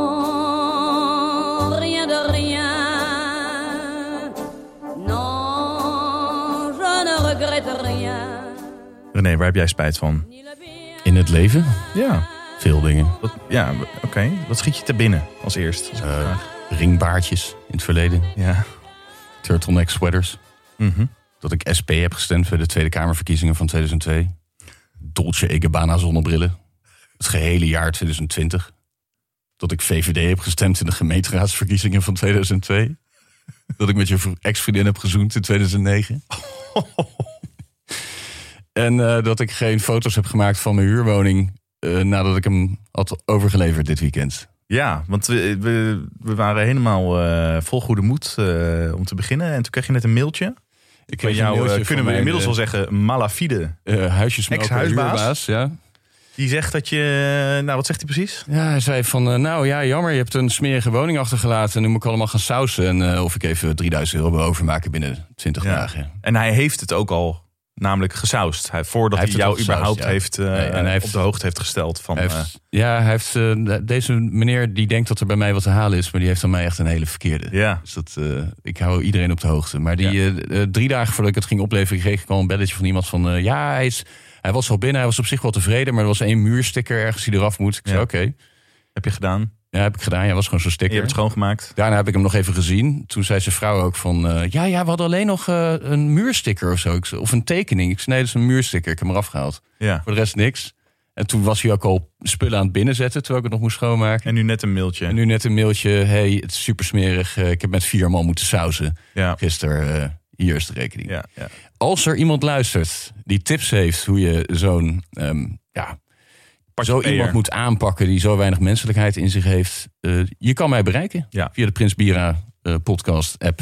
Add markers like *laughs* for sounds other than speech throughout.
Non, rien de rien. Non, je ne regrette rien. René, waar heb jij spijt van? In het leven? Ja. Veel dingen. Wat, ja, oké. Wat schiet je te binnen als eerst? Als ik Eh, vraag? Ringbaardjes in het verleden. ja. Turtleneck sweaters. Mhm. Dat ik SP heb gestemd voor de Tweede Kamerverkiezingen van 2002. Dolce e Gabbana zonnebrillen. Het gehele jaar 2020. Dat ik VVD heb gestemd in de gemeenteraadsverkiezingen van 2002. Dat ik met je ex-vriendin heb gezoend in 2009. *laughs* en eh, dat ik geen foto's heb gemaakt van mijn huurwoning... eh, nadat ik hem had overgeleverd dit weekend. Ja, want we, we, we waren helemaal eh, vol goede moed eh, om te beginnen. En toen kreeg je net een mailtje. Ik een jou mailtje eh, kunnen we inmiddels wel zeggen malafide. huisjesmelker, Ex-huisbaas? ja. Die zegt dat je... Nou, wat zegt hij precies? Ja, hij zei van, nou ja, jammer, je hebt een smerige woning achtergelaten. En nu moet ik allemaal gaan sausen. En of ik even 3000 euro wil overmaken binnen 20 Ja. dagen. En hij heeft het ook al namelijk gesausd. Hij, voordat Hij heeft jou überhaupt ja. heeft, eh, Nee, en hij heeft- op de hoogte heeft gesteld van... Hij eh, ja, hij heeft, eh, deze meneer die denkt dat er bij mij wat te halen is. Maar die heeft aan mij echt een hele verkeerde. ja, Dus dat, ik hou iedereen op de hoogte. Maar die drie dagen voordat ik het ging opleveren, kreeg ik al een belletje van iemand van... ja, hij, is, hij was al binnen, hij was op zich wel tevreden. Maar er was één muursticker ergens die eraf moet. Ik zei, oké. heb je gedaan. Ja, heb ik gedaan. Ja, was gewoon zo'n Je sticker. hebt het schoongemaakt. Daarna heb ik hem nog even gezien. Toen zei zijn vrouw ook van... eh, ja, ja, we hadden alleen nog eh, een muursticker of zo. Of een tekening. Ik zei, nee, dat is een muursticker. Ik heb hem eraf gehaald. Ja. Voor de rest niks. En toen was hij ook al spullen aan het binnenzetten... terwijl ik het nog moest schoonmaken. En nu net een mailtje. En nu net een mailtje. hey, het is super smerig. Eh, ik heb met vier man moeten sausen. ja. Gisteren, hier is de rekening. Ja, ja. Als er iemand luistert die tips heeft... hoe je zo'n... ehm, ja, zo iemand moet aanpakken... die zo weinig menselijkheid in zich heeft... eh, je kan mij bereiken. Ja. Via de Prins Bira eh, podcast app.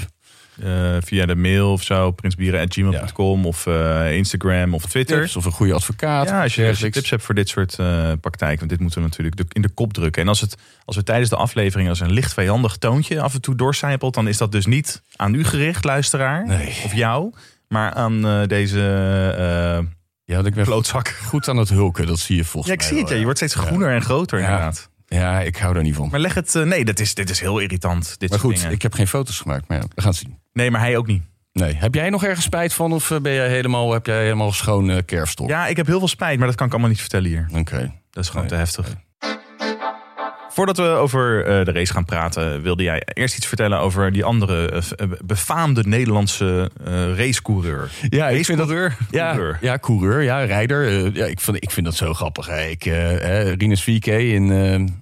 Eh, via de mail of zo, prinsbieren.gmail.com of Instagram of Twitter. tips of een goede advocaat. Ja, als je, als je dergelijks. tips hebt voor dit soort eh, praktijken. Want dit moeten we natuurlijk in de kop drukken. En als, het, als we tijdens de aflevering als een licht vijandig toontje af en toe doorcijpelt... dan is dat dus niet aan u gericht, luisteraar. Nee. Of jou. Maar aan deze Ja, dat ik ben klootzak. goed aan het hulken. Dat zie je volgens Ja, ik mij zie het. Ja. Je wordt steeds groener en groter inderdaad. Ja, ik hou daar niet van. Maar leg het... eh, nee, dat is, dit is heel irritant. Dit Maar goed, dingen. ik heb geen foto's gemaakt. Maar ja, we gaan het zien. Nee, maar hij ook niet. Nee. Heb jij nog ergens spijt van? Of eh, ben jij helemaal, heb jij helemaal schoon eh kerfstok? Ja, ik heb heel veel spijt, maar dat kan ik allemaal niet vertellen hier. Oké. Dat is gewoon Nee, te heftig. Voordat we over eh, de race gaan praten, wilde jij eerst iets vertellen over die andere eh, eh, befaamde Nederlandse racecoureur. Ja, ik vind dat... Ja, Coureur. ja, coureur, ja, rijder. Ja, ik, vind, ik vind dat zo grappig. Hè. Ik, Rinus VK in,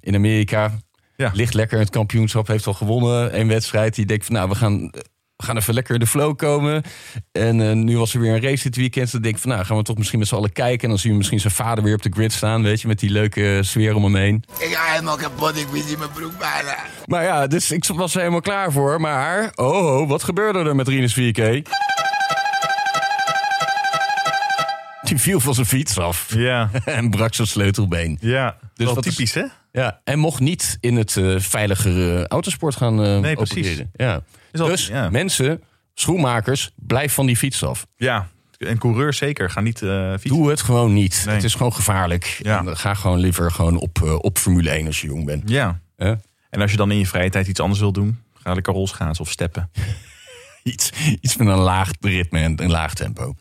in Amerika Ja. ligt lekker in het kampioenschap. Heeft al gewonnen een wedstrijd. Die denkt van nou, we gaan, we gaan even lekker in de flow komen. En eh, nu was er weer een race dit weekend. Dan denk ik van nou, gaan we toch misschien met z'n allen kijken. En dan zien we misschien zijn vader weer op de grid staan. Weet je, met die leuke sfeer om hem heen. Ik ga helemaal kapot, ik wist in mijn broek bijna. Maar ja, dus ik was er helemaal klaar voor. Maar, oh, oh wat gebeurde er met Rinus 4K? Die viel van zijn fiets af Ja, *laughs* en brak zijn sleutelbeen. ja. Dus wel dat is- typisch hè? Ja, en mocht niet in het eh, veiligere autosport gaan eh Nee, precies. opereren. Ja. Dus ja. mensen, schoenmakers, blijf van die fiets af. Ja, en coureurs zeker. Ga niet eh fietsen. Doe het gewoon niet. Nee. Het is gewoon gevaarlijk. Ja. En, ga gewoon liever gewoon op, eh, op Formule 1 als je jong bent. Ja. En als je dan in je vrije tijd iets anders wil doen, ga lekker rolschaatsen of steppen. *laughs* Iets, iets met een laag ritme en een laag tempo.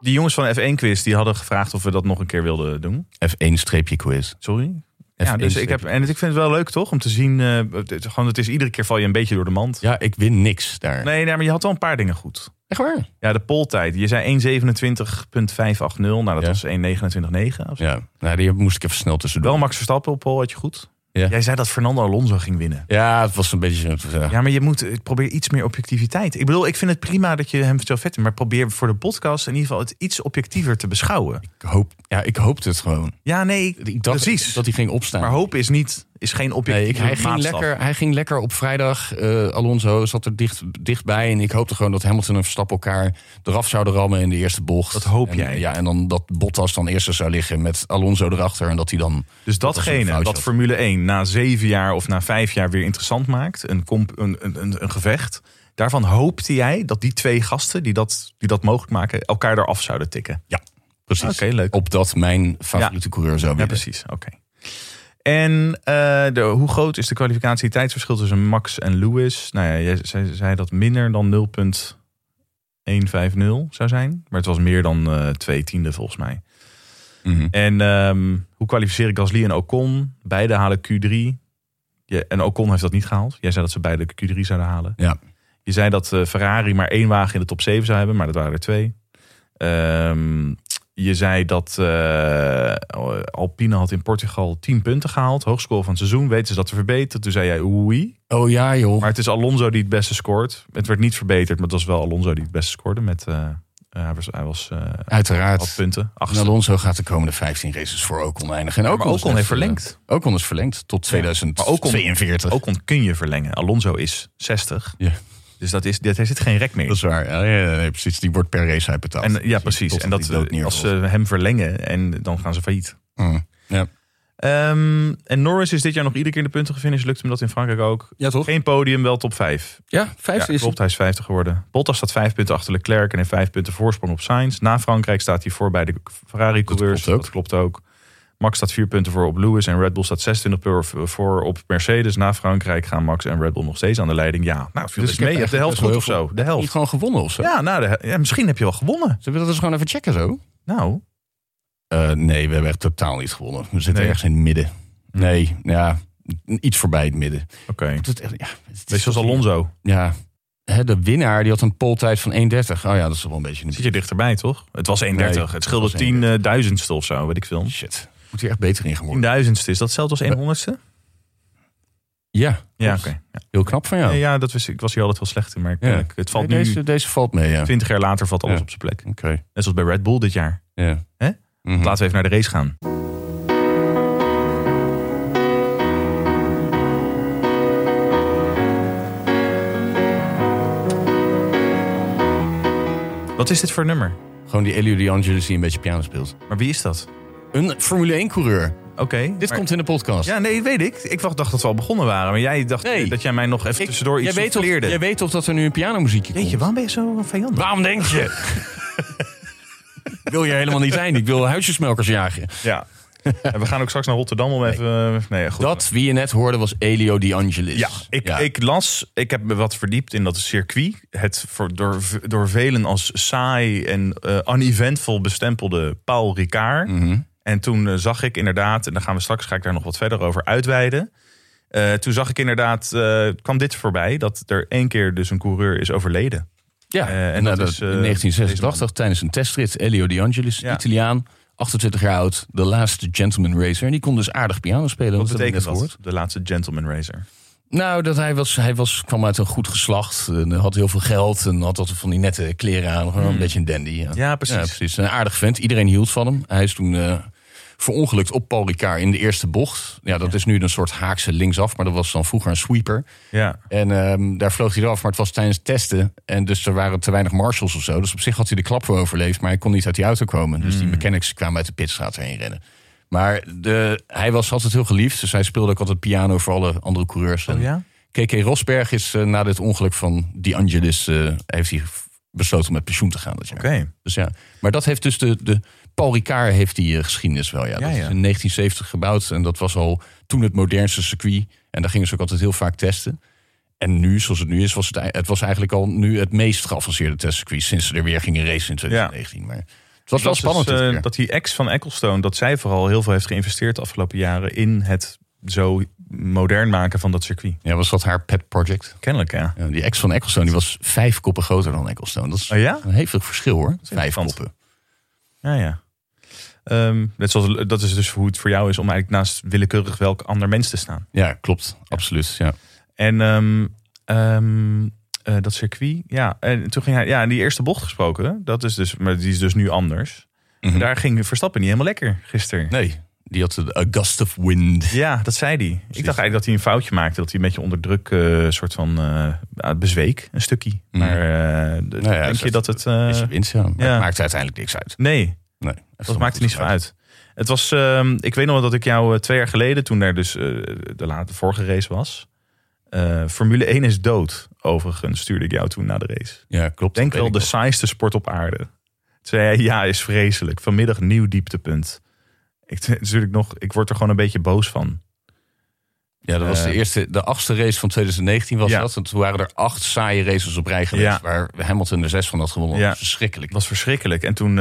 Die jongens van F1 Quiz die hadden gevraagd of we dat nog een keer wilden doen. F1-quiz. Sorry. Ja, dus ik, heb, en ik vind het wel leuk toch om te zien. eh, het, gewoon, het is iedere keer val je een beetje door de mand. Ja, ik win niks daar. Nee, nee, maar je had wel een paar dingen goed. Echt waar? Ja, de poltijd. Je zei 1.27.580. Nou, dat Ja. was 1.29.9. of zo. Ja, nou, die moest ik even snel tussendoor. Wel Max Verstappen op pol had je goed. Ja. Jij zei dat Fernando Alonso ging winnen. Ja, het was een beetje... Ja. Ja, maar je moet probeer iets meer objectiviteit. Ik bedoel, ik vind het prima dat je hem zo vet vindt. Maar probeer voor de podcast in ieder geval het iets objectiever te beschouwen. Ik, hoop, ja, ik hoopte het gewoon. Ja, nee, Ik dacht precies. dat hij ging opstaan. Maar hoop is niet is geen Nee, ik, hij, ging lekker, hij ging lekker op vrijdag. eh, Alonso zat er dicht, dichtbij. En ik hoopte gewoon dat Hamilton en Verstappen elkaar eraf zouden rammen in de eerste bocht. Dat hoop En, jij. Ja, en dan dat Bottas dan eerste zou liggen met Alonso erachter. En dat hij dan... Dus dat datgene had. Formule 1 na zeven jaar of na vijf jaar weer interessant maakt, een, comp, een, een, een, een gevecht, daarvan hoopte jij dat die twee gasten die dat, die dat mogelijk maken, elkaar eraf zouden tikken. Ja, precies. Oké, leuk. Opdat mijn favoriete coureur zou Ja, winnen. precies. Oké. En eh, de, hoe groot is de kwalificatie-tijdsverschil tussen Max en Lewis? Nou ja, jij zei, zei dat minder dan 0,150 zou zijn. Maar het was meer dan eh twee tiende volgens mij. Mhm. En ehm, hoe kwalificeer ik Gasly en Ocon? Beide halen Q3. Ja, en Ocon heeft dat niet gehaald. Jij zei dat ze beide Q3 zouden halen. Ja. Je zei dat eh, Ferrari maar één wagen in de top 7 zou hebben, maar dat waren er twee. Ehm, je zei dat eh, Alpine had in Portugal 10 punten gehaald. Hoogscore van het seizoen. Weten ze dat te verbeteren? Toen zei jij oei. Oh ja, joh. Maar het is Alonso die het beste scoort. Het werd niet verbeterd, maar het was wel Alonso die het beste scoorde. Met, eh, hij was, hij was eh, Uiteraard. punten. En. Alonso gaat de komende 15 races voor Ocon eindigen. En Ja, Ocon, maar heeft verlengd. Ocon is verlengd tot Maar Ocon- 2042. Ocon kun je verlengen. Alonso is 60. Ja. Dus dat is, dat, er zit geen rek meer. Dat is waar. Ja, ja, precies. Die wordt per race uit betaald. En, ja, Dus precies. En dat, eh, als ze hem verlengen, en dan gaan ze failliet. Mm. Ja. Ehm, en Norris is dit jaar nog iedere keer in de punten gefinished. Lukt hem dat in Frankrijk ook? ja, toch? Geen podium, wel top 5. Ja, vijfde Ja, is klopt, hij is 50 geworden. Bottas staat 5 punten achter Leclerc en heeft 5 punten voorsprong op Sainz. Na Frankrijk staat hij voor bij de Ferrari-coureurs. Dat klopt ook. Max staat 4 punten voor op Lewis en Red Bull staat 26 punten voor op Mercedes. Na Frankrijk gaan Max en Red Bull nog steeds aan de leiding. Ja, nou, het viel Dus dus mee. Je heb hebt de helft goed of zo. De Niet helft. gewoon gewonnen of zo? Ja, nou, de hel- ja, misschien heb je wel gewonnen. Zullen we dat eens gewoon even checken zo? Nou, Eh, nee, we hebben echt totaal niet gewonnen. We zitten Nee. ergens in het midden. Nee, ja, iets voorbij het midden. oké. Echt- ja, Wees zoals Alonso. Ja, hè, de winnaar die had een poltijd van 1.30. Oh ja, dat is wel een beetje een Zit je dichterbij, toch? Het was 31. Nee, het scheelde het was 10.000ste of zo, weet ik veel. Shit. Moet hij echt beter in geworden? 10.000ste, is dat hetzelfde als 100ste? Ja, Ja, oké. Ja. Heel knap van jou. Ja, dat wist ik. Was hier altijd wel slecht in, maar Ja. het valt Nee, nu... deze, deze valt mee, ja. 20 jaar later valt alles Ja. op zijn plek. Oké. Net zoals bij Red Bull dit jaar. Ja. Hè? Mhm. Laten we even naar de race gaan. Wat is dit voor nummer? Gewoon die Elio Di Angelis die een beetje piano speelt. Maar wie is dat? Een Formule 1 coureur. Oké. Dit maar- komt in de podcast. Ja, nee, weet ik. Ik dacht dat we al begonnen waren. Maar jij dacht Nee. dat jij mij nog even Ik- tussendoor iets weet souffleerde. jij weet toch dat er nu een pianomuziekje komt? Jeetje, waarom ben je zo vijandig? Waarom denk je? *laughs* wil je helemaal niet zijn. Ik wil huisjesmelkers jagen. Ja. En we gaan ook straks naar Rotterdam om even... Nee, goed. Dat, wie je net hoorde, was Elio Di Angelis. Ja, ik, ik las, ik heb me wat verdiept in dat circuit. Het voor, door, door velen als saai en eh uneventvol bestempelde Paul Ricard. Mhm. En toen eh, zag ik inderdaad, en daar gaan we straks ga ik daar nog wat verder over uitweiden. Eh, toen zag ik inderdaad, eh, kwam dit voorbij, dat er één keer dus een coureur is overleden. Ja, en dat dat is, in 1986 tijdens een testrit. Elio Di Angelis, Ja. Italiaan, 28 jaar oud. De laatste gentleman racer. En die kon dus aardig piano spelen. Wat dat betekent dat? gehoord. De laatste gentleman racer. Nou, dat hij, was, hij was, kwam uit een goed geslacht. En had heel veel geld. En had altijd van die nette kleren aan. Gewoon een beetje een dandy. Ja, Hmm. Ja, precies. Ja, precies. Een aardig vent. Iedereen hield van hem. Hij is toen verongelukt op Paul Ricard in de eerste bocht. Ja, dat is nu een soort haakse linksaf. Maar dat was dan vroeger een sweeper. Ja, En ehm, daar vloog hij eraf, maar het was tijdens testen. En dus er waren te weinig marshals of zo. Dus op zich had hij de klap wel overleefd, maar hij kon niet uit die auto komen. Dus Hmm. die mechanics kwamen uit de pitstraat heen rennen. Maar de, hij was altijd heel geliefd, dus hij speelde ook altijd piano voor alle andere coureurs. Oh, ja? KK Rosberg is eh, na dit ongeluk van Di Angelis... eh, heeft hij besloten om met pensioen te gaan dat jaar. Oké. Dus ja, maar dat heeft dus de, de Paul Ricard heeft die eh, geschiedenis wel. Ja. Dat Ja, is in 1970 gebouwd en dat was al toen het modernste circuit. En daar gingen ze ook altijd heel vaak testen. En nu, zoals het nu is, was het, het was eigenlijk al nu het meest geavanceerde testcircuit sinds ze er weer gingen racen in 2019. Maar het was wel Dat spannend. eh, dat die ex van Ecclestone, dat zij vooral heel veel heeft geïnvesteerd de afgelopen jaren in het zo modern maken van dat circuit. Ja, was dat haar pet project? Kennelijk, ja. Ja, die ex van Ecclestone die was vijf koppen groter dan Ecclestone. Dat is Oh ja? een hevig verschil hoor. Vijf koppen. Ja, ja. Ehm, net zoals, dat is dus hoe het voor jou is om eigenlijk naast willekeurig welk ander mens te staan. Ja, klopt. Absoluut. Ja. En ehm, ehm, eh, dat circuit, ja. En toen ging hij, ja, in die eerste bocht gesproken, dat is dus, maar die is dus nu anders. Mhm. Daar ging Verstappen niet helemaal lekker gisteren. Nee, Die had de A Gust of Wind. Ja, dat zei hij. Ik dacht eigenlijk dat hij een foutje maakte. Dat hij een beetje onder druk eh, soort van eh, bezweek, een stukje. Mhm. Maar Nou ja, denk je dat het... Is je winst, ja. Maar ja. het maakt uiteindelijk niks uit. nee, Nee, dat maakt er niet zo uit. Het was, ehm, ik weet nog dat ik jou eh, twee jaar geleden, toen er dus eh, de, vorige race was. eh, Formule 1 is dood, overigens, stuurde ik jou toen na de race. Ja, klopt. Denk Dat wel de saaiste sport op aarde. Toen zei hij, ja, is vreselijk. Vanmiddag nieuw dieptepunt. Ik, *laughs* natuurlijk nog, ik word er gewoon een beetje boos van. Ja, dat was de eerste, de achtste race van 2019 was Ja. dat. En toen waren er acht saaie races op rij geweest. Ja. Waar Hamilton er zes van had gewonnen. Ja. Dat was verschrikkelijk. Het was verschrikkelijk. En toen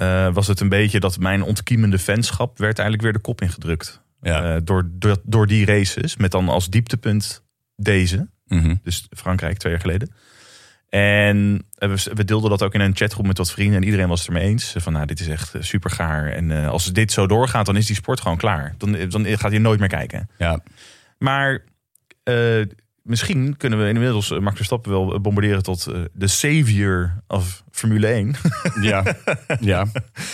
eh, was het een beetje dat mijn ontkiemende fanschap werd eigenlijk weer de kop ingedrukt. Ja. Eh, door, door, door die races. Met dan als dieptepunt deze. Mhm. Dus Frankrijk twee jaar geleden. En eh, we, we deelden dat ook in een chatgroep met wat vrienden. En iedereen was het ermee eens. Van nou, dit is echt super gaar. En als dit zo doorgaat, dan is die sport gewoon klaar. Dan, dan gaat hij nooit meer kijken. ja. Maar misschien kunnen we inmiddels eh, Max Verstappen wel bombarderen tot eh, de savior of Formule 1. *laughs* Ja. ja,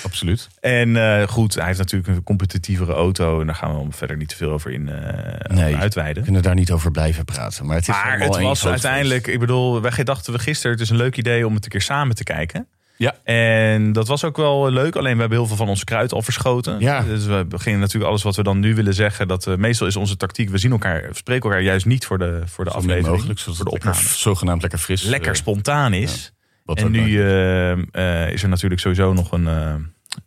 absoluut. en eh, goed, hij heeft natuurlijk een competitievere auto. En daar gaan we verder niet te veel over in eh, Nee. We uitweiden. kunnen daar niet over blijven praten. Maar het is Maar het was uiteindelijk, ik bedoel, wij dachten we gisteren, het is een leuk idee om het een keer samen te kijken. Ja. En dat was ook wel leuk, alleen we hebben heel veel van ons kruid al verschoten. Ja. Dus we beginnen natuurlijk alles wat we dan nu willen zeggen. Dat eh, meestal is onze tactiek, we zien elkaar, we spreken elkaar juist niet voor de, voor de Zo aflevering. mogelijk, zodat voor de lekker, opname. zogenaamd lekker fris. Lekker eh, spontaan is. En nu eh, is er natuurlijk sowieso nog een,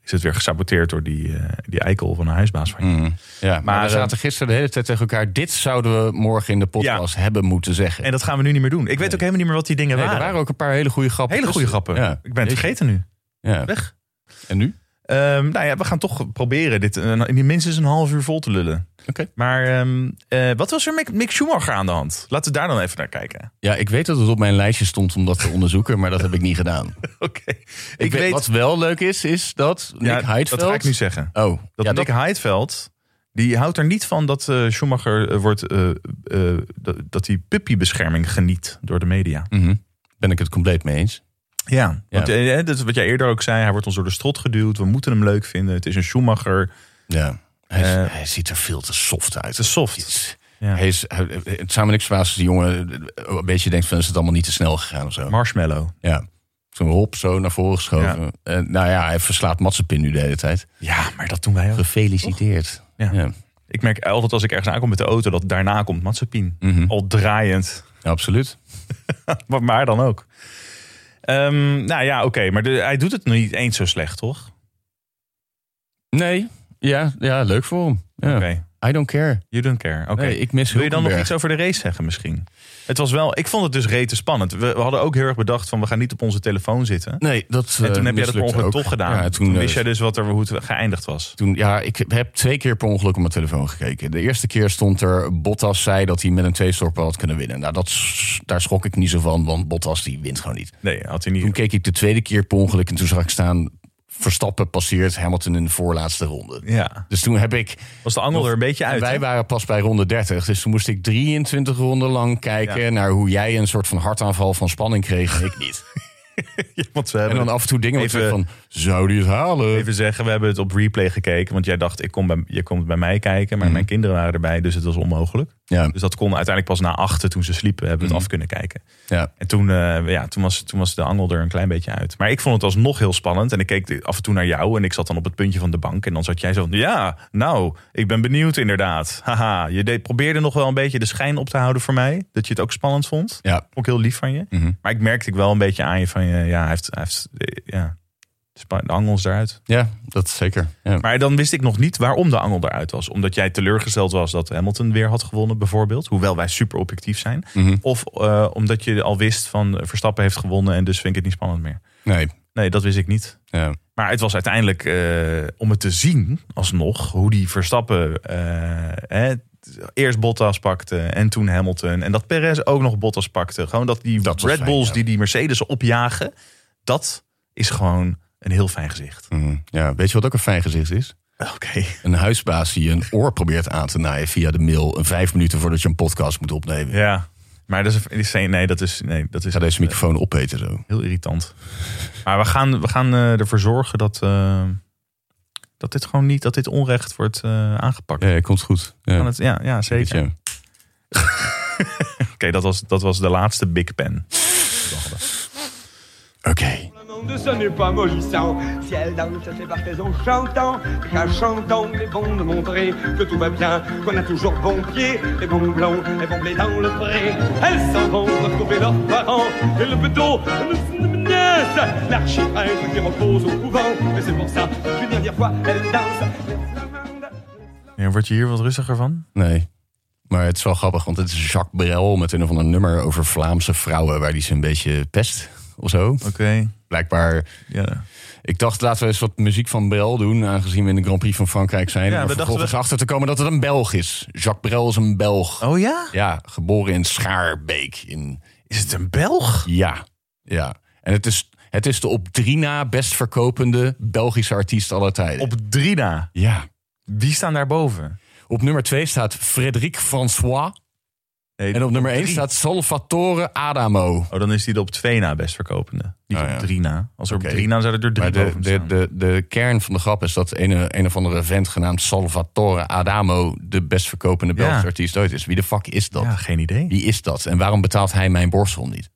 is het weer gesaboteerd door die, eh, die eikel van een huisbaas van je. Mhm. Ja, maar, Maar, we eh, zaten gisteren de hele tijd tegen elkaar. Dit zouden we morgen in de podcast hebben moeten zeggen. En dat gaan we nu niet meer doen. Ik weet ook helemaal niet meer wat die dingen Nee, er waren. waren ook een paar hele goede grappen. Hele goede grappen. Ja. Ik ben het vergeten nu. Ja. Weg. En nu? Ehm, nou ja, we gaan toch proberen dit eh, in minstens een half uur vol te lullen. Oké. Maar ehm, eh, wat was er met Mick Schumacher aan de hand? Laten we daar dan even naar kijken. Ja, ik weet dat het op mijn lijstje stond om dat te onderzoeken, maar dat heb ik niet gedaan. *laughs* Oké. Ik, Ik, weet, wat wel leuk is, is dat Nick ja, Heidfeld... dat ga ik nu zeggen. Oh, Dat ja, Nick Heidfeld, die houdt er niet van dat eh, Schumacher wordt, eh, eh, dat, hij puppybescherming geniet door de media. Mhm. Ben ik het compleet mee eens. Ja, Ja. want eh, dat is wat jij eerder ook zei. Hij wordt ons door de strot geduwd. We moeten hem leuk vinden. Het is een Schumacher. Ja. Hij, is- Eh, hij ziet er veel te soft uit. Het is soft. Iets. Ja. Hij is, hij, het zou me niks verbazen als die jongen een beetje denkt van is het allemaal niet te snel gegaan of zo. Marshmallow. ja. Zo'n hop zo naar voren geschoven. En, nou ja, hij verslaat Matsepin nu de hele tijd. Ja, maar dat doen wij ook. Gefeliciteerd. Ja. Ja. Ik merk altijd als ik ergens aankom met de auto dat daarna komt Mazepin. Mhm. Al draaiend. Ja, absoluut. *laughs* Maar, maar dan ook. Ehm, nou ja, oké. maar de, hij doet het niet eens zo slecht, toch? Nee, ja, ja leuk voor hem. Ja. Oké. I don't care. You don't care. Oké. Nee, ik mis Wil je dan nog iets over de race zeggen misschien? Het was wel, ik vond het dus rete spannend. We, we hadden ook heel erg bedacht van we gaan niet op onze telefoon zitten. Nee, dat en toen eh, heb jij dat per ongeluk ook. toch gedaan. Ja, toen toen, wist jij dus wat er, hoe het geëindigd was. Toen, ja, ik heb twee keer per ongeluk op mijn telefoon gekeken. De eerste keer stond er, Bottas zei dat hij met een tweestorper had kunnen winnen. Nou, dat, daar schrok ik niet zo van, want Bottas die wint gewoon niet. Nee, had hij Toen niet. keek ik de tweede keer per ongeluk en toen zag ik staan... Verstappen passeert Hamilton in de voorlaatste ronde. Ja. Dus toen heb ik... Was de angel er een beetje uit? wij waren pas bij ronde 30, dus toen moest ik 23 ronden lang kijken... Ja. naar hoe jij een soort van hartaanval van spanning kreeg en ik niet. *laughs* Ja, want En dan af en toe dingen Even- even, van, zou die het halen? Even zeggen, we hebben het op replay gekeken. Want jij dacht, ik kom bij, je komt bij mij kijken. Maar Mhm. mijn kinderen waren erbij, dus het was onmogelijk. Ja, Dus dat kon uiteindelijk pas na achten, toen ze sliepen, hebben we het Mhm. af kunnen kijken. ja. En toen, eh, ja, toen, was, toen was de angel er een klein beetje uit. Maar ik vond het alsnog heel spannend. En ik keek af en toe naar jou. En ik zat dan op het puntje van de bank. En dan zat jij zo van, ja, nou, ik ben benieuwd inderdaad. Haha, je deed, probeerde nog wel een beetje de schijn op te houden voor mij. Dat je het ook spannend vond. ja. Ik heel lief van je. Mhm. Maar ik merkte ik wel een beetje aan je van, je, ja, hij heeft, hij heeft eh, ja, de spa- de angel is eruit. Ja, dat zeker. Ja. Maar dan wist ik nog niet waarom de angel eruit was. Omdat jij teleurgesteld was dat Hamilton weer had gewonnen, bijvoorbeeld. Hoewel wij super objectief zijn. Mhm. Of eh, omdat je al wist van Verstappen heeft gewonnen en dus vind ik het niet spannend meer. Nee, Nee, dat wist ik niet. ja. Maar het was uiteindelijk eh, om het te zien, alsnog, hoe die Verstappen eh, hè, eerst Bottas pakte en toen Hamilton. En dat Perez ook nog Bottas pakte. Gewoon dat die Dat Red fijn, Bulls ja. die die Mercedes opjagen, dat is gewoon een heel fijn gezicht. Mhm. ja. Weet je wat ook een fijn gezicht is? Oké. Een huisbaas die een oor probeert aan te naaien via de mail... een vijf minuten voordat je een podcast moet opnemen. Ja. Maar dat is, nee, dat is, nee, dat is Ga deze microfoon opeten zo. heel irritant. Maar we gaan, we gaan eh, ervoor zorgen dat, eh, Dat dit gewoon niet, dat dit onrecht wordt eh, aangepakt. Ja, komt goed. Ja, het, ja, ja, zeker. *laughs* Oké, dat, was, dat was de laatste Big Pen. Oké. Monde, ce n'est pas mollissant. Si elle danse, c'est qu'elles ont chantant. Qu'en chantant, il est bon de montrer que tout va bien, qu'on a toujours bon pied, et bon blond, et bon blé dans le pré. Elles s'en vont retrouver leurs parents, et le nièce, l'archiprêtre qui repose au couvent. Et c'est pour ça qu'une dernière fois, elle danse. Les. Ja, word je hier wat rustiger van? Nee. Maar het is wel grappig, want het is Jacques Brel met een of ander nummer over Vlaamse vrouwen waar die ze een beetje pest of zo. Oké. Blijkbaar. Ja. Ik dacht, laten we eens wat muziek van Brel doen, aangezien we in de Grand Prix van Frankrijk zijn. Ja, we dachten vervolgens we- achter te komen dat het een Belg is. Jacques Brel is een Belg. Oh ja? Ja, geboren in Schaarbeek. In, Is het een Belg? ja, ja. En het is, het is de op drie na best verkopende Belgische artiest aller tijden. Op drie na. Ja. Wie staan daarboven? Op nummer twee staat Frédéric François. Nee, En op nummer één drie. staat Salvatore Adamo. Oh, dan is die de op twee na best verkopende. Niet Oh, op ja. drie na. Als er op drie na zouden er drie Maar de, boven de, de, de kern van de grap is dat een, een of andere vent genaamd Salvatore Adamo de best verkopende Belgische Ja. artiest ooit is. Wie de fuck is dat? Ja, geen idee. Wie is dat? En waarom betaalt hij mijn borstel niet?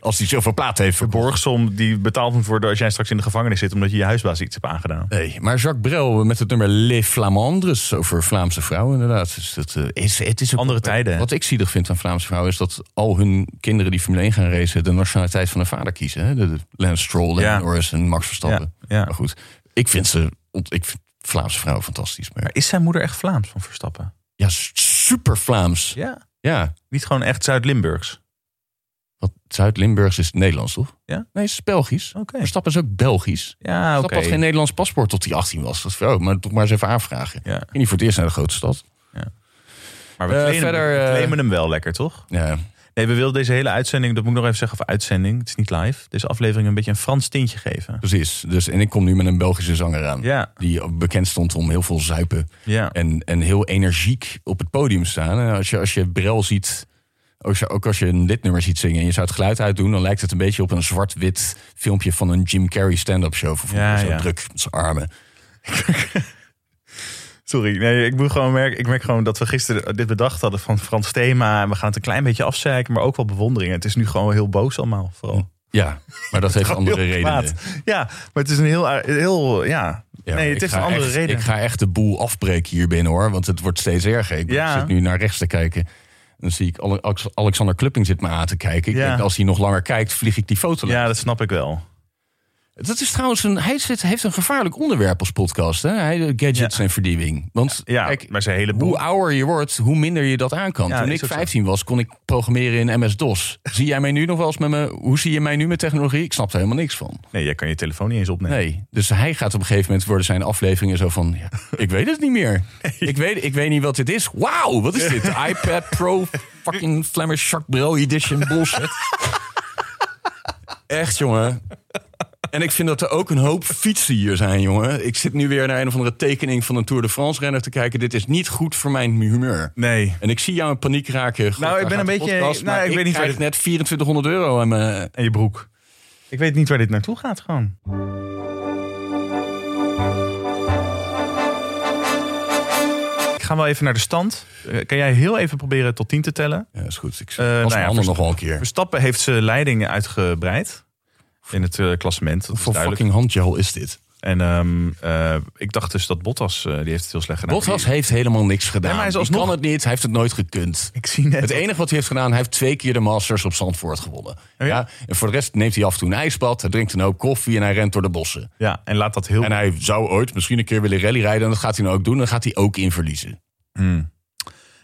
Als hij zoveel plaat heeft De verborgen. borgsom die betaald moet worden als jij straks in de gevangenis zit... omdat je je huisbaas iets hebt aangedaan. Nee, maar Jacques Brel met het nummer Les Flamandres over Vlaamse vrouwen inderdaad. Dus dat, eh, is, het is ook Andere tijden? Wat ik zielig vind aan Vlaamse vrouwen is dat al hun kinderen die Formule 1 gaan racen... de nationaliteit van hun vader kiezen. Hè? De, de Lance Stroll, Ja. Norris en Max Verstappen. Ja, ja. Maar goed, ik vind ze... Ik vind Vlaamse vrouwen fantastisch. Maar Maar is zijn moeder echt Vlaams van Verstappen? ja, super Vlaams. Ja. Ja. Niet gewoon echt Zuid-Limburgs? Zuid-Limburgs is Nederlands, toch? Ja? Nee, het is Belgisch. Oké. Verstappen is ook Belgisch. Ja, oké. Had geen Nederlands paspoort tot hij 18 was. Dat is oh, maar toch maar eens even aanvragen. Ja. Niet voor het eerst naar de grote stad. Maar we claimen, verder, we eh, claimen hem wel lekker, toch? Ja, Nee, we wilden deze hele uitzending, dat moet ik nog even zeggen, of uitzending, het is niet live. Deze aflevering een beetje een Frans tintje geven. precies. Dus, en ik kom nu met een Belgische zanger aan. Ja, Die bekend stond om heel veel zuipen. ja. En, en heel energiek op het podium staan. En als je, als je Brel ziet, ook, als je een lidnummer ziet zingen... en je zou het geluid uitdoen... dan lijkt het een beetje op een zwart-wit filmpje... van een Jim Carrey stand-up show. Ja, zo ja. druk met zijn armen. *laughs* Sorry, nee, ik moet gewoon merken, ik merk gewoon dat we gisteren dit bedacht hadden van Frans thema. En we gaan het een klein beetje afzeiken, maar ook wel bewondering. Het is nu gewoon heel boos allemaal, vooral. Ja, maar dat *laughs* heeft andere redenen. Ja, maar het is een heel, heel ja. Ja, nee, het heeft een andere echt- reden. Ik ga echt de boel afbreken hier binnen hoor. Want het wordt steeds erger. Ik Ja. zit nu naar rechts te kijken. Dan zie ik Ale- Alex- Alexander Klupping zit me aan te kijken. Ik Ja. denk, als hij nog langer kijkt, vlieg ik die foto. Ja, dat snap ik wel. Dat is trouwens een, hij heeft een gevaarlijk onderwerp als podcast. Hè? Hij, de gadgets Ja. en verdieping. Want Ja, kijk, maar zijn hele hoe ouder je wordt, hoe minder je dat aan kan. Ja, Toen ik ook zo. 15 was, kon ik programmeren in MS-DOS. zie jij mij nu nog wel eens met me? Hoe zie je mij nu met technologie? Ik snap er helemaal niks van. Nee, jij kan je telefoon niet eens opnemen. Nee. Dus hij gaat op een gegeven moment worden zijn afleveringen zo van... Ja, *laughs* ik weet het niet meer. Ik, weet, ik weet niet wat dit is. Wauw, wat is dit? *laughs* IPad Pro fucking Flemish Jacques Brel edition bullshit. *laughs* Echt, jongen. En ik vind dat er ook een hoop fietsen hier zijn, jongen. Ik zit nu weer naar een of andere tekening van een Tour de France renner te kijken. Dit is niet goed voor mijn humeur. Nee. En ik zie jou in paniek raken. God, Nou, ik ben een beetje- podcast, nou, maar ik weet niet waar dit- net 2400 euro aan mijn... Je broek. Ik weet niet waar dit naartoe gaat gewoon. Ik ga wel even naar de stand. Eh, kan jij heel even proberen tot 10 te tellen? Ja, is goed. Ik was nou ja, nog wel een keer. Verstappen heeft zijn leiding uitgebreid in het eh, klassement. Dat Hoeveel fucking handgel is dit? En ehm, eh, ik dacht dus dat Bottas, eh, die heeft het heel slecht gedaan. Bottas heeft helemaal niks gedaan. Nee, maar hij alsnog- kan het niet, hij heeft het nooit gekund. Ik zie net. Het enige wat hij heeft gedaan, hij heeft twee keer de Masters op Zandvoort gewonnen. Oh ja? ja? En voor de rest neemt hij af en toe een ijsbad, hij drinkt een hoop koffie en hij rent door de bossen. Ja, en laat dat heel... En hij zou ooit misschien een keer willen rallyrijden en dat gaat hij nou ook doen. Dan gaat hij ook in verliezen. Hmm.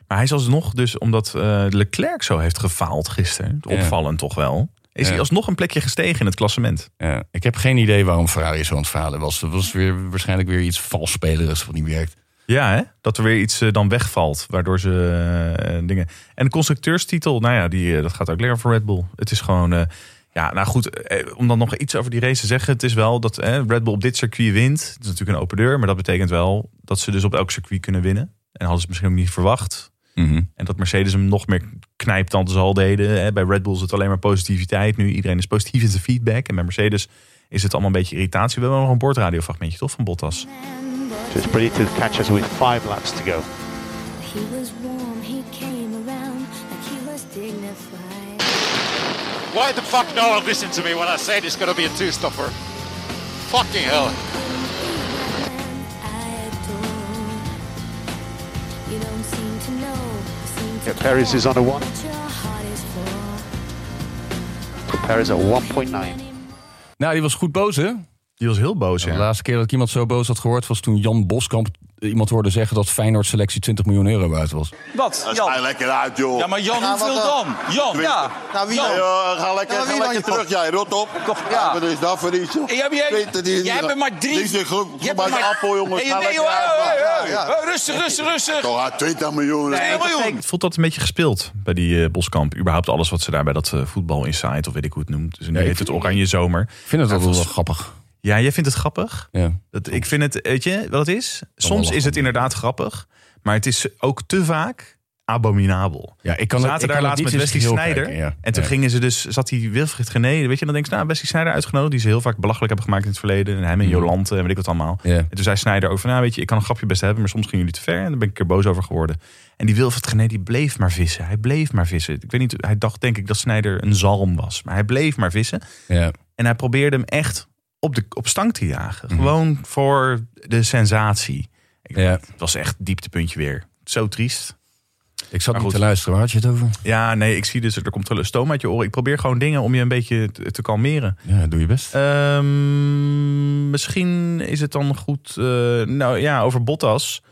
Maar hij is alsnog dus, omdat Leclerc zo heeft gefaald gisteren, Ja. opvallend toch wel, is hij alsnog een plekje gestegen in het klassement. Ja, ik heb geen idee waarom Ferrari zo aan het falen was. Het was weer, waarschijnlijk weer iets vals spelerigs wat niet werkt. Ja, hè? dat er weer iets eh, dan wegvalt, waardoor ze eh, dingen... En de constructeurstitel, nou ja, die, eh, dat gaat ook lekker voor Red Bull. Het is gewoon... eh, ja, nou goed, eh, om dan nog iets over die race te zeggen. Het is wel dat eh, Red Bull op dit circuit wint. Het is natuurlijk een open deur, maar dat betekent wel dat ze dus op elk circuit kunnen winnen. En hadden ze misschien ook niet verwacht. Mhm. En dat Mercedes hem nog meer knijpt dan ze al deden. Hè. Bij Red Bull is het alleen maar positiviteit. Nu iedereen is positief in zijn feedback. En bij Mercedes is het allemaal een beetje irritatie. We hebben nog een boordradiofragmentje toch van Bottas. So it's pretty to catch us with five laps to go. He was warm, he came around like he was dignified. Why the fuck no one listen to me when I say it's gonna be a two-stopper? Fucking hell. Paris is on a one. is at 1.9. Nou, die was goed boos, hè? Die was heel boos, De ja. laatste keer dat ik iemand zo boos had gehoord... was toen Jan Boskamp iemand hoorde zeggen... dat Feyenoord selectie 20 miljoen euro waard was. Wat? Dat Jan? ga lekker uit, joh. Ja, maar Jan, hoeveel dan? Jan, ja. Nou, wie Jan. dan? Ja, ga lekker, Ja, ga wie lekker terug, jij. Rot op. Ja. ja. Wat is dat voor iets, joh? Jij, hebt er maar drie. Die is een groep de maar- appel, jongens. Ga nee, lekker uit, Ja, hey, Rustig, rustig, rustig. Toch, uit 20 miljoen. Nee, miljoen. Het voelt dat een beetje gespeeld bij die eh, Boskamp. Überhaupt alles wat ze daar bij dat eh, voetbal inside of weet ik hoe het noemt. Dus nu heet het Oranje Zomer. Ik vind het Ja, altijd wel grappig. Ja, jij vindt het grappig? Ja. Dat, ik vind het, weet je wat het is? Soms is het inderdaad grappig. Maar het is ook te vaak abominabel. Ja, ik kan zaten ik daar laatst met Wesley Snijder. kijken, ja. En toen Ja. gingen ze dus, zat die Wilfried Gené, weet je, dan denk je, nou, Wesley Snijder uitgenodigd, die ze heel vaak belachelijk hebben gemaakt in het verleden. En hem en Jolante en weet ik wat allemaal. Ja. En toen zei Snijder ook van, nou weet je, ik kan een grapje best hebben, maar soms gingen jullie te ver. En daar ben ik een keer boos over geworden. En die Wilfried Gené, die bleef maar vissen. Hij bleef maar vissen. Ik weet niet, hij dacht denk ik dat Snijder een zalm was. Maar hij bleef maar vissen. Ja. En hij probeerde hem echt op, de, op stang te jagen. Mhm. Gewoon voor de sensatie. Ik- Ja. Het was echt dieptepuntje weer. Zo triest. Ik zat Maar niet goed. te luisteren. Waar had je het over? Ja, nee, ik zie dus, er komt een stoom uit je oren. Ik probeer gewoon dingen om je een beetje te, te kalmeren. Ja, doe je best. Ehm, misschien is het dan goed, eh, nou ja, over Bottas.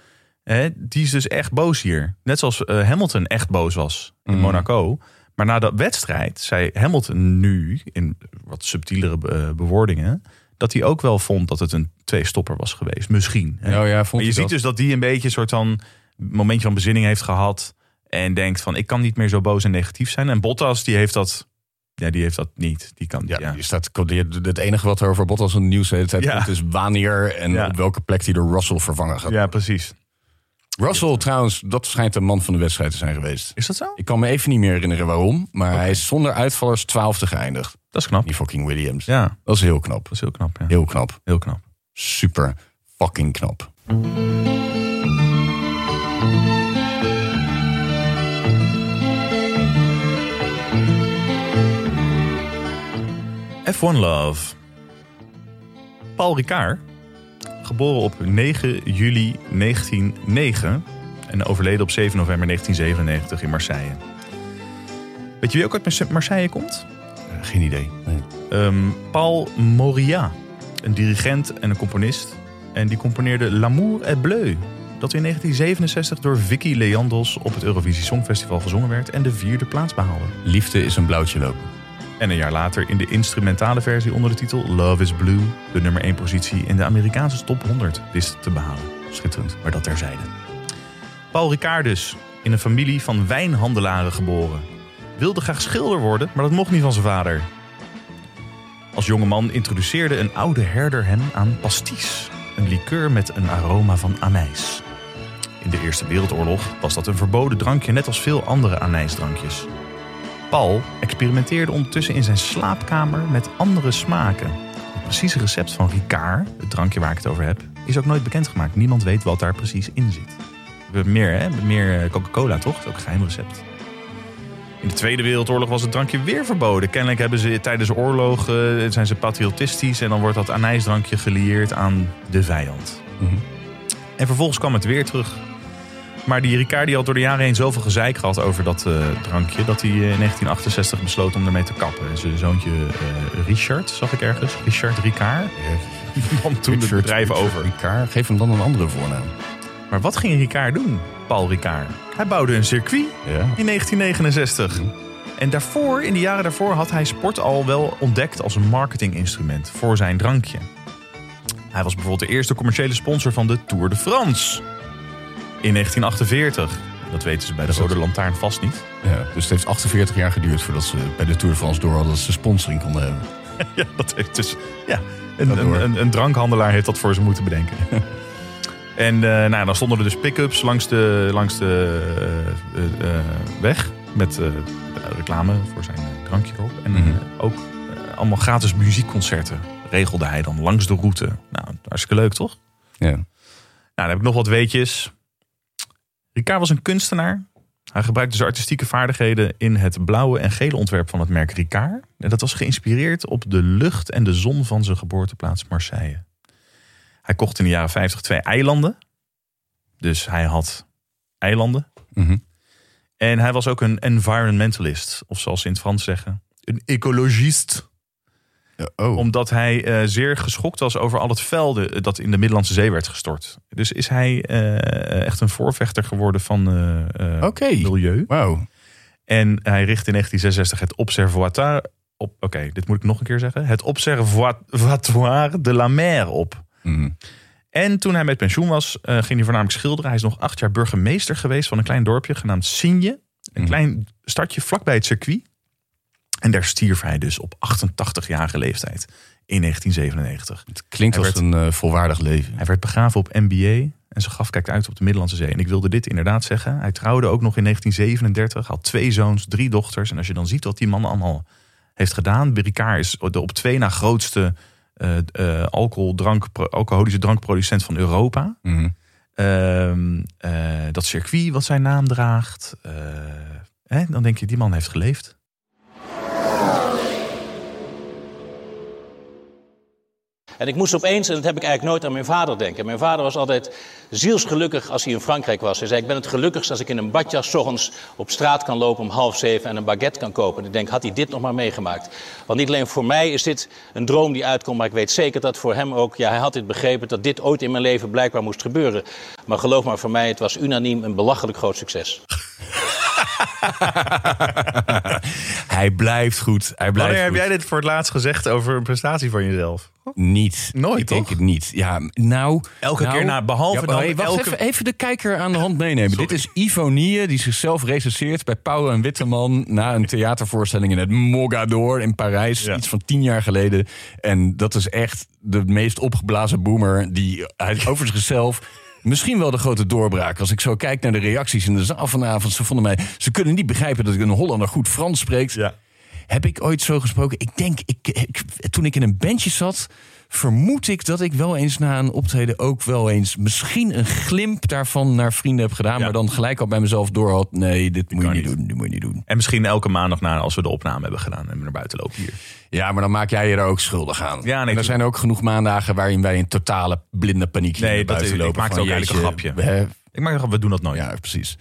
Hè, die is dus echt boos hier. Net zoals eh, Hamilton echt boos was in Mhm. Monaco. Maar na de wedstrijd zei Hamilton nu, in wat subtielere eh, bewoordingen... dat hij ook wel vond dat het een twee-stopper was geweest. Misschien. hè. Oh ja, vond maar je je ziet dat? dus dat die een beetje een soort van momentje van bezinning heeft gehad. En denkt van, ik kan niet meer zo boos en negatief zijn. En Bottas, die heeft dat, ja, die heeft dat niet. Die kan, Ja, ja. Je staat, het enige wat er over Bottas in het nieuws de hele tijd Ja. komt... is wanneer en Ja. op welke plek hij door Russell vervangen gaat. ja, precies. Russell trouwens, dat schijnt de man van de wedstrijd te zijn geweest. Is dat zo? Ik kan me even niet meer herinneren waarom. Maar hij is zonder uitvallers twaalfde geëindigd. Dat is knap. Die fucking Williams. Ja, Dat is heel knap. dat is heel knap. Ja. Heel knap. Heel knap. Super fucking knap. F1 Love. Paul Ricard, geboren op 9 juli 1909 en overleden op 7 november 1997 in Marseille. Weet je wie ook uit Marseille komt? Eh, geen idee. Nee. Ehm, Paul Moria, een dirigent en een componist. En die componeerde L'amour est bleu. Dat in 1967 door Vicky Leandros op het Eurovisie Songfestival gezongen werd en de vierde plaats behaalde. Liefde is een blauwtje lopen. En een jaar later in de instrumentale versie onder de titel Love is Blue de nummer 1 positie in de Amerikaanse top 100 wist te behalen. Schitterend, maar dat terzijde. Paul Ricard dus, in een familie van wijnhandelaren geboren. Wilde graag schilder worden, maar dat mocht niet van zijn vader. Als jonge man introduceerde een oude herder hem aan pastis. Een liqueur met een aroma van anijs. In de Eerste Wereldoorlog was dat een verboden drankje net als veel andere anijsdrankjes. Paul experimenteerde ondertussen in zijn slaapkamer met andere smaken. Het precieze recept van Ricard, het drankje waar ik het over heb, is ook nooit bekendgemaakt. Niemand weet wat daar precies in zit. We hebben meer, hè? We meer eh, Coca-Cola, toch? Dat is ook een geheim recept. In de Tweede Wereldoorlog was het drankje weer verboden. Kennelijk hebben ze tijdens de oorlog, eh, zijn ze patriotistisch... en dan wordt dat anijsdrankje gelieerd aan de vijand. Mhm. En vervolgens kwam het weer terug. Maar die Ricard die had door de jaren heen zoveel gezeik gehad over dat eh, drankje... dat hij eh, in 1968 besloot om ermee te kappen. En Zijn zoontje eh, Richard, zag ik ergens. Richard Ricard. Die nam toen het bedrijf Richard over. Ricard, geef hem dan een andere voornaam. Maar wat ging Ricard doen, Paul Ricard? Hij bouwde een circuit Ja. in 1969. En daarvoor, in de jaren daarvoor, had hij sport al wel ontdekt als een marketinginstrument voor zijn drankje. Hij was bijvoorbeeld de eerste commerciële sponsor van de Tour de France. In 1948. Dat weten ze bij de Rode Lantaarn vast niet. Ja, dus het heeft 48 jaar geduurd voordat ze bij de Tour de France door hadden dat ze sponsoring konden hebben. *laughs* Ja, dat heeft dus. Ja, een, een, een, een drankhandelaar heeft dat voor ze moeten bedenken. *laughs* en eh, nou, dan stonden er dus pick-ups langs de, langs de eh, eh, weg. Met reclame voor zijn drankje erop. En Mhm. ook allemaal gratis muziekconcerten regelde hij dan langs de route. Nou, hartstikke leuk toch? Ja. Nou, dan heb ik nog wat weetjes. Ricard was een kunstenaar. Hij gebruikte zijn artistieke vaardigheden in het blauwe en gele ontwerp van het merk Ricard. En dat was geïnspireerd op de lucht en de zon van zijn geboorteplaats Marseille. Hij kocht in de jaren 50 twee eilanden. Dus hij had eilanden. Mhm. En hij was ook een environmentalist, of zoals ze in het Frans zeggen, een ecologist oh. omdat hij eh, zeer geschokt was over al het velden dat in de Middellandse Zee werd gestort. Dus is hij eh, echt een voorvechter geworden van eh, eh, Oké. milieu. Wauw. En hij richt in 1966 het Observatoire op. Oké, dit moet ik nog een keer zeggen. Het Observatoire de la Mer op. Mhm. En toen hij met pensioen was, eh, ging hij voornamelijk schilderen. Hij is nog acht jaar burgemeester geweest van een klein dorpje genaamd Signe. Een Mhm. klein stadje vlakbij het circuit. En daar stierf hij dus op 88-jarige leeftijd in 1997. Het klinkt Hij als werd- een eh, volwaardig leven. Hij werd begraven op MBA en zijn graf kijkt uit op de Middellandse Zee. En ik wilde dit inderdaad zeggen. Hij trouwde ook nog in 1937, had twee zoons, drie dochters. En als je dan ziet wat die man allemaal heeft gedaan. Ricard is de op twee na grootste eh eh, alcohol, drank, alcoholische drankproducent van Europa. Mhm. Ehm, eh, dat circuit wat zijn naam draagt. hè, dan denk je, die man heeft geleefd. En ik moest opeens, en dat heb ik eigenlijk nooit aan mijn vader denken. Mijn vader was altijd zielsgelukkig als hij in Frankrijk was. Hij zei, ik ben het gelukkigst als ik in een badjas ochtends op straat kan lopen om half zeven en een baguette kan kopen. En ik denk, had hij dit nog maar meegemaakt? Want niet alleen voor mij is dit een droom die uitkomt, maar ik weet zeker dat voor hem ook, ja, hij had dit begrepen, dat dit ooit in mijn leven blijkbaar moest gebeuren. Maar geloof maar, voor mij, het was unaniem een belachelijk groot succes. *laughs* Hij blijft goed. Hij blijft Wanneer heb goed. jij dit voor het laatst gezegd over een prestatie van jezelf? Niet. Nooit, Ik denk toch? het niet. Ja, nou... Elke nou, keer na- behalve Ja, dan hey, wacht elke- even, even de kijker aan de hand meenemen. Dit is Ivo Nie, die zichzelf recenseert bij Pauw en Witteman... na een theatervoorstelling in het Mogador in Parijs. Ja. Iets van tien jaar geleden. En dat is echt de meest opgeblazen boomer... die hij over zichzelf... Misschien wel de grote doorbraak. Als ik zo kijk naar de reacties in de zaal vanavond. Ze vonden mij. Ze kunnen niet begrijpen dat ik een Hollander goed Frans spreekt. Ja. Heb ik ooit zo gesproken? Ik denk, ik, ik, toen ik in een bandje zat, vermoed ik dat ik wel eens na een optreden ook wel eens misschien een glimp daarvan naar vrienden heb gedaan. Ja. Maar dan gelijk al bij mezelf door had. Nee, dit moet je niet niet. doen. Dit moet je niet doen. En misschien elke maandag na als we de opname hebben gedaan en we naar buiten lopen hier. Ja, maar dan maak jij je er ook schuldig aan. Ja, nee, er zijn ook genoeg maandagen waarin wij in totale blinde paniek Nee, naar dat buiten ik lopen. maakte van, ook eigenlijk een grapje. hè, Ik maak we doen dat nooit. Ja, precies.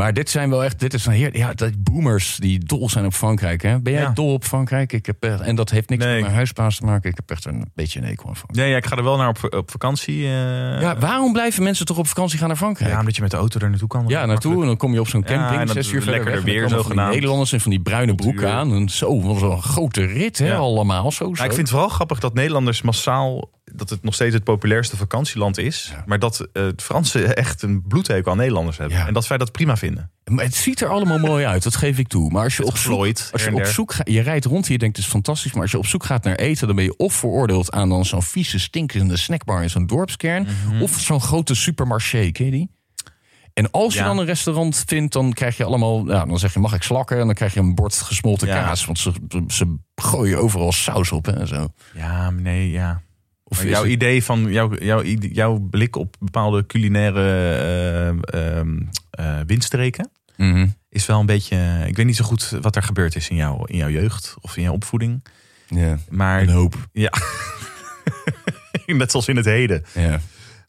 Maar dit zijn wel echt, dit is een heer, ja, dat boomers die dol zijn op Frankrijk. Hè? Ben jij Ja. dol op Frankrijk? Ik heb echt, en dat heeft niks Nee. met mijn huisbaas te maken. Ik heb echt een beetje een aan Frankrijk. Nee, ja, ik ga er wel naar op, op vakantie. eh, Ja, waarom blijven mensen toch op vakantie gaan naar Frankrijk? ja, Ja, omdat je met de auto er naartoe kan. naartoe en dan kom je op zo'n Ja, camping, en dat zes uur verder weg. en weer van zogenaamd. Nederlanders en van die bruine broeken aan. En zo, wat een grote rit hè, Ja. allemaal. Zo, zo. Ik vind het vooral grappig dat Nederlanders massaal dat het nog steeds het populairste vakantieland is. Maar dat eh Fransen *laughs* echt een bloedhekel aan Nederlanders hebben. Ja. En dat wij dat prima vinden. Maar het ziet er allemaal mooi uit, dat geef ik toe. Maar als je op zoek, als je, op zoek gaat, je rijdt rond en je denkt het is fantastisch. Maar als je op zoek gaat naar eten, dan ben je of veroordeeld aan dan zo'n vieze, stinkende snackbar in zo'n dorpskern. Mhm. Of zo'n grote supermarché, ken je die? En als je Ja. dan een restaurant vindt, dan krijg je allemaal, dan zeg je mag ik slakken. En dan krijg je een bord gesmolten Ja. kaas. Want ze, ze gooien overal saus op hè, en zo. Ja, nee, ja. Of jouw het- idee van jouw, jouw, jouw blik op bepaalde culinaire eh, windstreken Mhm. is wel een beetje. Ik weet niet zo goed wat er gebeurd is in, jouw in jouw jeugd of in jouw opvoeding. Ja, Maar een hoop. ja, *laughs* net zoals in het heden. Ja.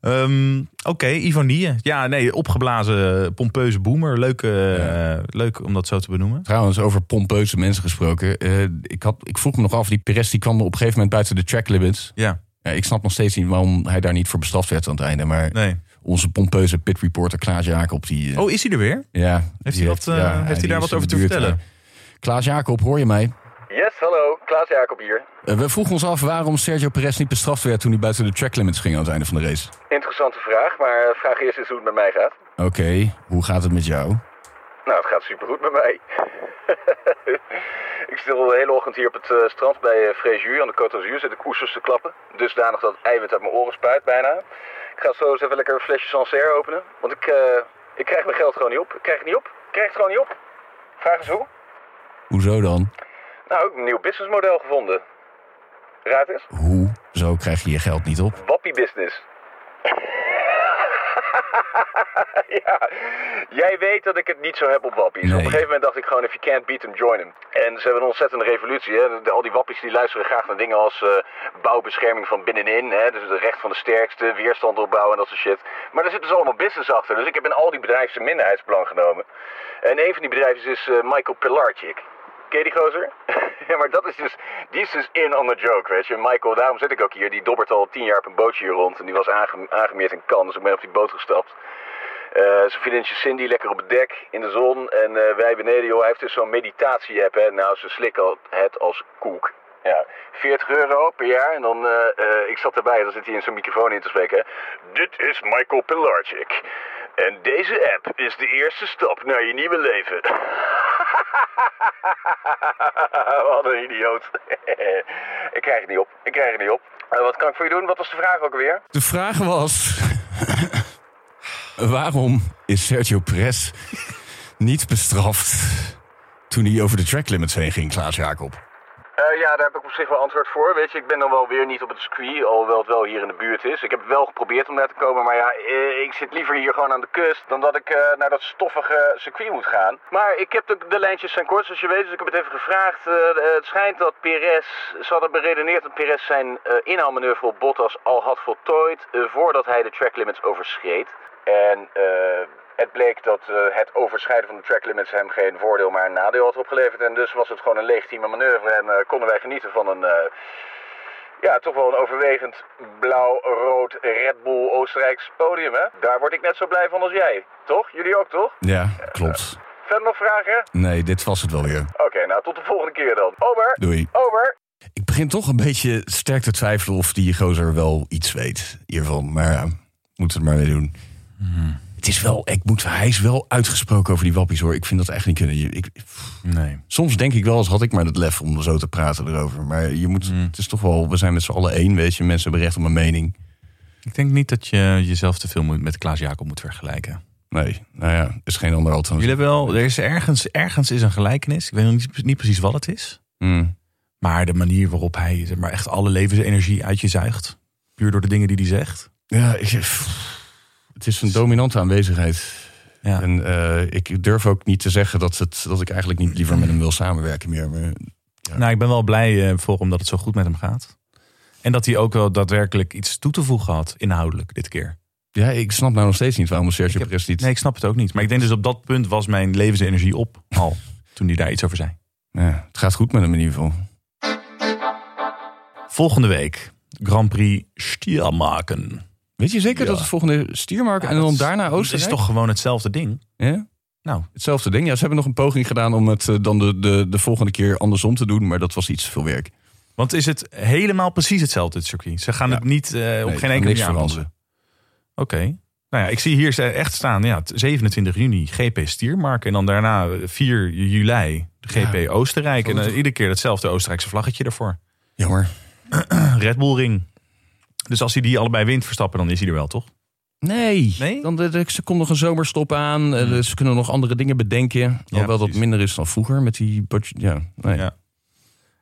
Ehm, Oké, Ivonie. Ja, nee, opgeblazen, pompeuze boomer. Leuk, eh, leuk om dat zo te benoemen. Trouwens, over pompeuze mensen gesproken. ik, had, ik vroeg me nog af, die Perez die kwam op een gegeven moment buiten de track limits. Ja, Ja, ik snap nog steeds niet waarom hij daar niet voor bestraft werd aan het einde. Maar nee. onze pompeuze pit reporter Klaas Jacob, die... eh, Oh, is hij er weer? ja, Heeft hij, wat, eh, heeft hij daar wat over te buurt, vertellen? ja. Klaas Jacob, hoor je mij? Yes, hallo. Klaas Jacob hier. Eh, we vroegen ons af waarom Sergio Perez niet bestraft werd toen hij buiten de track limits ging aan het einde van de race. Interessante vraag, maar vraag eerst eens hoe het met mij gaat. Oké, hoe gaat het met jou? Nou, het gaat supergoed met mij. *laughs* ik stil de hele ochtend hier op het eh, strand bij uh, Fréjus aan de Côte d'Azur zit ik oesters te klappen. Dusdanig dat het eiwit uit mijn oren spuit bijna. Ik ga zo eens even lekker een flesje Sancerre openen. Want ik, eh, ik krijg mijn geld gewoon niet op. Ik krijg het niet op. Ik krijg het gewoon niet op. Vraag eens hoe? Hoezo dan? Nou, ik heb een nieuw businessmodel gevonden. Raad eens. Hoe? Zo krijg je je geld niet op. Wappie business. *laughs* *laughs* ja, jij weet dat ik het niet zo heb op wappies. Nee. Op een gegeven moment dacht ik gewoon, if you can't beat them, join them. En ze hebben een ontzettende revolutie. Hè? De- al die wappies die luisteren graag naar dingen als eh, bouwbescherming van binnenin. Hè? Dus het recht van de sterkste, weerstand opbouwen en dat soort shit. Maar daar zit dus allemaal business achter. Dus ik heb in al die bedrijven een minderheidsplan genomen. En een van die bedrijven is eh, Michael Pilarczyk. Ken je die gozer? *laughs* ja, maar dat is dus, die is dus in on the joke, weet je. Michael, daarom zit ik ook hier. Die dobbert al tien jaar op een bootje hier rond. En die was aange, aangemeerd in Cannes, dus ik ben op die boot gestapt. Eh zijn vriendinnetje Cindy lekker op het dek in de zon. En eh, wij beneden, joh, hij heeft dus zo'n meditatie-app. Nou, ze slikken het als koek. Ja, 40 euro per jaar. En dan, eh, ik zat erbij, dan zit hij in zo'n microfoon in te spreken. Dit is Michael Pilarczyk. En deze app is de eerste stap naar je nieuwe leven. *laughs* Wat een idioot. *laughs* ik krijg het niet op. Ik krijg het niet op. Eh, wat kan ik voor je doen? Wat was de vraag ook alweer? De vraag was... *laughs* waarom is Sergio Perez niet bestraft toen hij over de track limits heen ging, Klaas Jacob? Eh, ja, daar heb ik op zich wel antwoord voor. Weet je, ik ben dan wel weer niet op het circuit, alhoewel het wel hier in de buurt is. Ik heb wel geprobeerd om daar te komen, maar ja, eh, ik zit liever hier gewoon aan de kust dan dat ik eh, naar dat stoffige circuit moet gaan. Maar ik heb de, de lijntjes zijn kort, zoals je weet, dus ik heb het even gevraagd. Het schijnt dat Perez, ze hadden beredeneerd dat Perez zijn inhaalmanoeuvre op Bottas al had voltooid voordat hij de track limits overschreed. En eh, het bleek dat eh, het overschrijden van de track limits hem geen voordeel, maar een nadeel had opgeleverd. En dus was het gewoon een legitieme manoeuvre en eh, konden wij genieten van een, ja, toch wel een overwegend blauw-rood Red Bull Oostenrijks podium, hè? Daar word ik net zo blij van als jij, toch? Jullie ook, toch? Ja, klopt. Verder nog vragen? Nee, dit was het wel weer. Oké, nou tot de volgende keer dan. Over. Doei. Over. Ik begin toch een beetje sterk te twijfelen of die gozer wel iets weet hiervan. Maar ja, moeten we het maar weer doen. Het is wel, ik moet, hij is wel uitgesproken over die wappies hoor. Ik vind dat echt niet kunnen. Ik, Nee. soms denk ik wel eens had ik maar het lef om zo te praten erover. Maar je moet, het is toch wel, we zijn met z'n allen één, weet je. Mensen hebben recht op een mening. Ik denk niet dat je jezelf te veel moet, met Klaas Jacob moet vergelijken. Nee, nou ja, er is geen ander alternatief. Jullie hebben wel, er is ergens, ergens is een gelijkenis. Ik weet nog niet, niet precies wat het is. Hmm. Maar de manier waarop hij zeg maar, echt alle levensenergie uit je zuigt. Puur door de dingen die hij zegt. Ja, ik, het is een dominante aanwezigheid. Ja. En eh, ik durf ook niet te zeggen dat, het, dat ik eigenlijk niet liever met hem wil samenwerken meer. Maar, Nou, ik ben wel blij eh, voor hem dat het zo goed met hem gaat. En dat hij ook wel daadwerkelijk iets toe te voegen had, inhoudelijk, dit keer. ja, ik snap nou nog steeds niet waarom Sergio heb- Perez niet... Nee, ik snap het ook niet. Maar ik denk dus op dat punt was mijn levensenergie op al. *laughs* toen hij daar iets over zei. Ja, het gaat goed met hem in ieder geval. Volgende week Grand Prix Stiermaken. Weet je zeker Ja. dat het volgende stiermark en dan daarna Het Oostenrijk? is toch gewoon hetzelfde ding? Ja? Nou, Hetzelfde ding. Ja, ze hebben nog een poging gedaan om het eh, dan de, de, de volgende keer andersom te doen. Maar dat was iets te veel werk. want is het helemaal precies hetzelfde, het circuit? Ze gaan Ja. het niet eh, op geen enkele manier veranderen. Oké. Nou ja, ik zie hier echt staan, ja, 27 juni GP Stiermark. En dan daarna 4 juli de GP Oostenrijk. En dan iedere keer hetzelfde Oostenrijkse vlaggetje ervoor. Jammer. *clears throat* Red Bull Ring. Dus als hij die allebei wint, Verstappen, dan is hij er wel, toch? Nee, Nee? Hmm. Dan, de, de- ze komt nog een zomerstop aan. eh, dus ze kunnen nog andere dingen bedenken. Alhoewel dat minder is dan vroeger met die... budget- Ja, nee. Ja.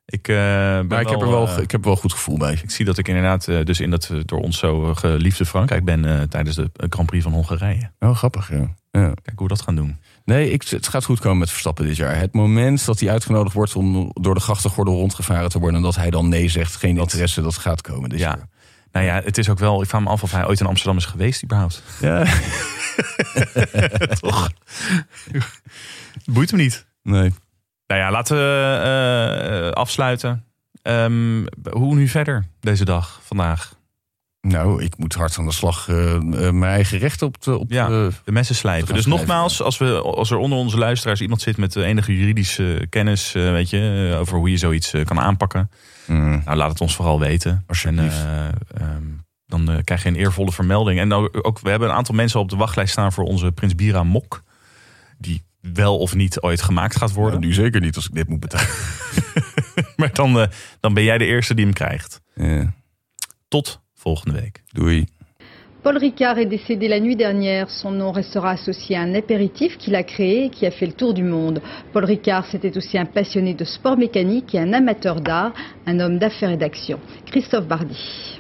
Ik, eh, ben Maar ik heb er wel, eh, ik heb wel goed gevoel bij. ik zie dat ik inderdaad eh, dus in dat eh, door ons zo geliefde Frankrijk ben eh, tijdens de Grand Prix van Hongarije. Oh, grappig, ja. ja. Kijk hoe we dat gaan doen. Nee, ik, het gaat goed komen met Verstappen dit jaar. Het moment dat hij uitgenodigd wordt om door de grachtengordel rondgevaren te worden... en dat hij dan nee zegt, geen interesse, dat gaat komen dit Ja. jaar. Nou ja, het is ook wel. Ik vraag me af of hij ooit in Amsterdam is geweest, überhaupt. Ja. *laughs* Toch? Boeit hem niet. Nee. Nou ja, laten we eh, afsluiten. Ehm, hoe nu verder deze dag, vandaag? Nou, ik moet hard aan de slag eh, eh, mijn eigen recht op... De, op Ja, de- de messen slijpen. Dus schrijven, nogmaals, als, we, als er onder onze luisteraars iemand zit met de enige juridische kennis, weet je, over hoe je zoiets kan aanpakken, Mm. nou laat het ons vooral weten. Alsjeblieft. En, eh, ehm, dan eh, krijg je een eervolle vermelding. En ook, ook, we hebben een aantal mensen op de wachtlijst staan voor onze Prins Bira Mok. Die wel of niet ooit gemaakt gaat worden. Nou, nu zeker niet als ik dit moet betalen. *laughs* Maar dan, eh, dan ben jij de eerste die hem krijgt. Ja. Tot volgende week. Doei. Paul Ricard est décédé la nuit dernière. Son nom restera associé à un apéritif qu'il a créé et qui a fait le tour du monde. Paul Ricard, c'était aussi un passionné de sport mécanique et un amateur d'art, un homme d'affaires et d'action. Christophe Bardi.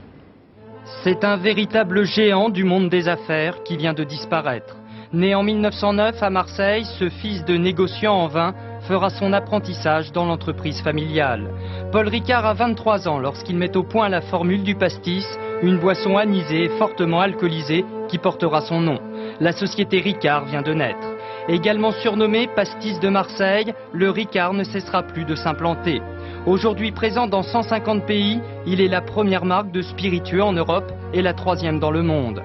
C'est un véritable géant du monde des affaires qui vient de disparaître. Né en 1909 à Marseille, ce fils de négociant en vin fera son apprentissage dans l'entreprise familiale. Paul Ricard a 23 ans lorsqu'il met au point la formule du pastis, une boisson anisée et fortement alcoolisée qui portera son nom. La société Ricard vient de naître. Également surnommé Pastis de Marseille, le Ricard ne cessera plus de s'implanter. Aujourd'hui présent dans 150 pays, il est la première marque de spiritueux en Europe et la troisième dans le monde.